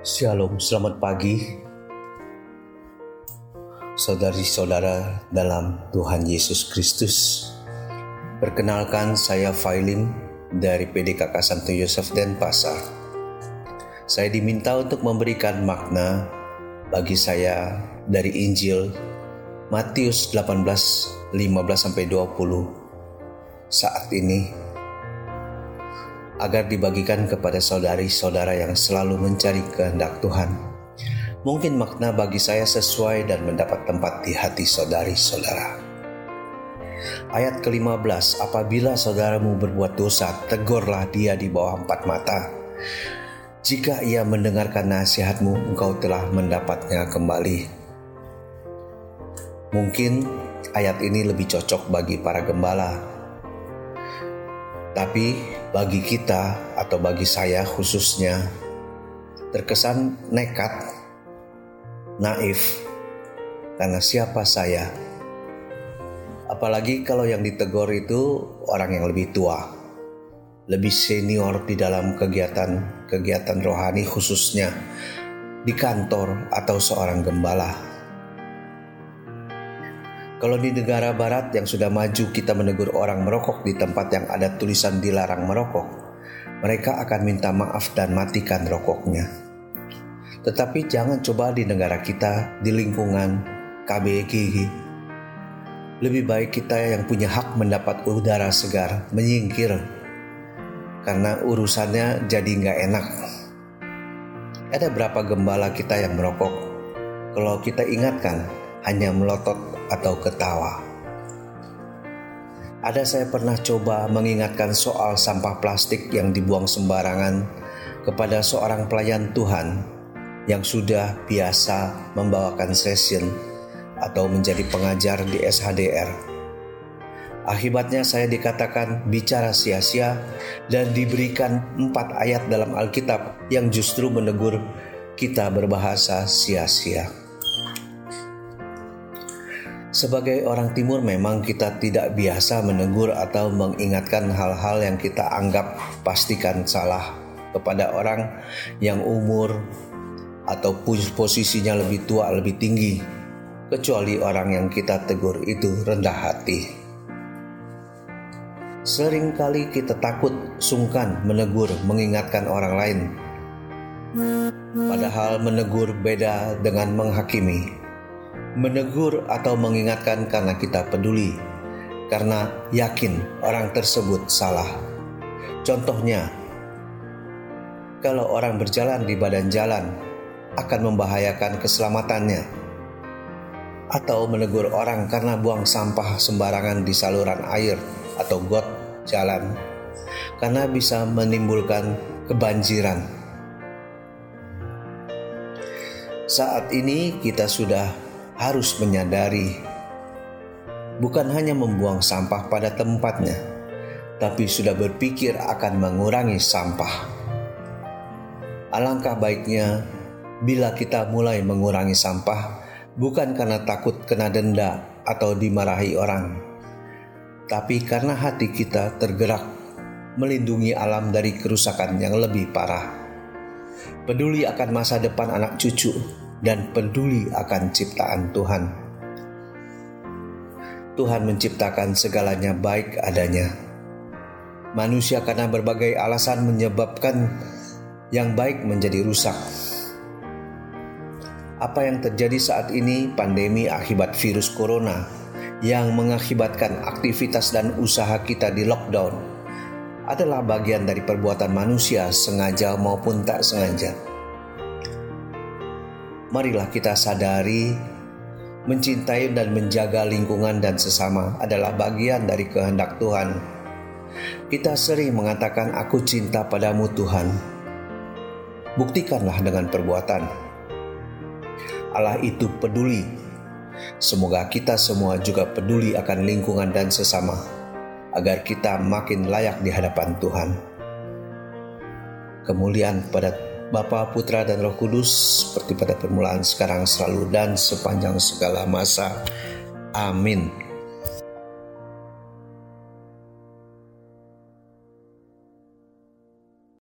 Shalom, selamat pagi. Saudari-saudara dalam Tuhan Yesus Kristus Perkenalkan saya Failim dari PDKK Santo Yosef Denpasar Saya diminta untuk memberikan makna bagi saya dari Injil Matius 18, 15 sampai 20 saat ini agar dibagikan kepada saudari-saudara yang selalu mencari kehendak Tuhan. Mungkin makna bagi saya sesuai dan mendapat tempat di hati saudari-saudara. Ayat ke-15, apabila saudaramu berbuat dosa, tegurlah dia di bawah empat mata. Jika ia mendengarkan nasihatmu, engkau telah mendapatnya kembali. Mungkin ayat ini lebih cocok bagi para gembala tapi bagi kita atau bagi saya khususnya terkesan nekat, naif, karena siapa saya? Apalagi kalau yang ditegur itu orang yang lebih tua, lebih senior di dalam kegiatan-kegiatan rohani khususnya di kantor atau seorang gembala. Kalau di negara barat yang sudah maju kita menegur orang merokok di tempat yang ada tulisan dilarang merokok, mereka akan minta maaf dan matikan rokoknya. Tetapi jangan coba di negara kita, di lingkungan KBG. Lebih baik kita yang punya hak mendapat udara segar menyingkir karena urusannya jadi nggak enak. Ada berapa gembala kita yang merokok? Kalau kita ingatkan, hanya melotot atau ketawa. Ada saya pernah coba mengingatkan soal sampah plastik yang dibuang sembarangan kepada seorang pelayan Tuhan yang sudah biasa membawakan session atau menjadi pengajar di SHDR. Akibatnya saya dikatakan bicara sia-sia dan diberikan empat ayat dalam Alkitab yang justru menegur kita berbahasa sia-sia. Sebagai orang timur memang kita tidak biasa menegur atau mengingatkan hal-hal yang kita anggap pastikan salah kepada orang yang umur atau posisinya lebih tua lebih tinggi kecuali orang yang kita tegur itu rendah hati. Seringkali kita takut sungkan menegur mengingatkan orang lain. Padahal menegur beda dengan menghakimi menegur atau mengingatkan karena kita peduli, karena yakin orang tersebut salah. Contohnya, kalau orang berjalan di badan jalan akan membahayakan keselamatannya, atau menegur orang karena buang sampah sembarangan di saluran air atau got jalan, karena bisa menimbulkan kebanjiran. Saat ini kita sudah harus menyadari bukan hanya membuang sampah pada tempatnya, tapi sudah berpikir akan mengurangi sampah. Alangkah baiknya bila kita mulai mengurangi sampah bukan karena takut kena denda atau dimarahi orang, tapi karena hati kita tergerak melindungi alam dari kerusakan yang lebih parah. Peduli akan masa depan anak cucu dan peduli akan ciptaan Tuhan. Tuhan menciptakan segalanya baik adanya. Manusia karena berbagai alasan menyebabkan yang baik menjadi rusak. Apa yang terjadi saat ini pandemi akibat virus corona yang mengakibatkan aktivitas dan usaha kita di lockdown adalah bagian dari perbuatan manusia sengaja maupun tak sengaja marilah kita sadari mencintai dan menjaga lingkungan dan sesama adalah bagian dari kehendak Tuhan. Kita sering mengatakan aku cinta padamu Tuhan. Buktikanlah dengan perbuatan. Allah itu peduli. Semoga kita semua juga peduli akan lingkungan dan sesama agar kita makin layak di hadapan Tuhan. Kemuliaan pada Bapa, Putra, dan Roh Kudus seperti pada permulaan sekarang selalu dan sepanjang segala masa. Amin.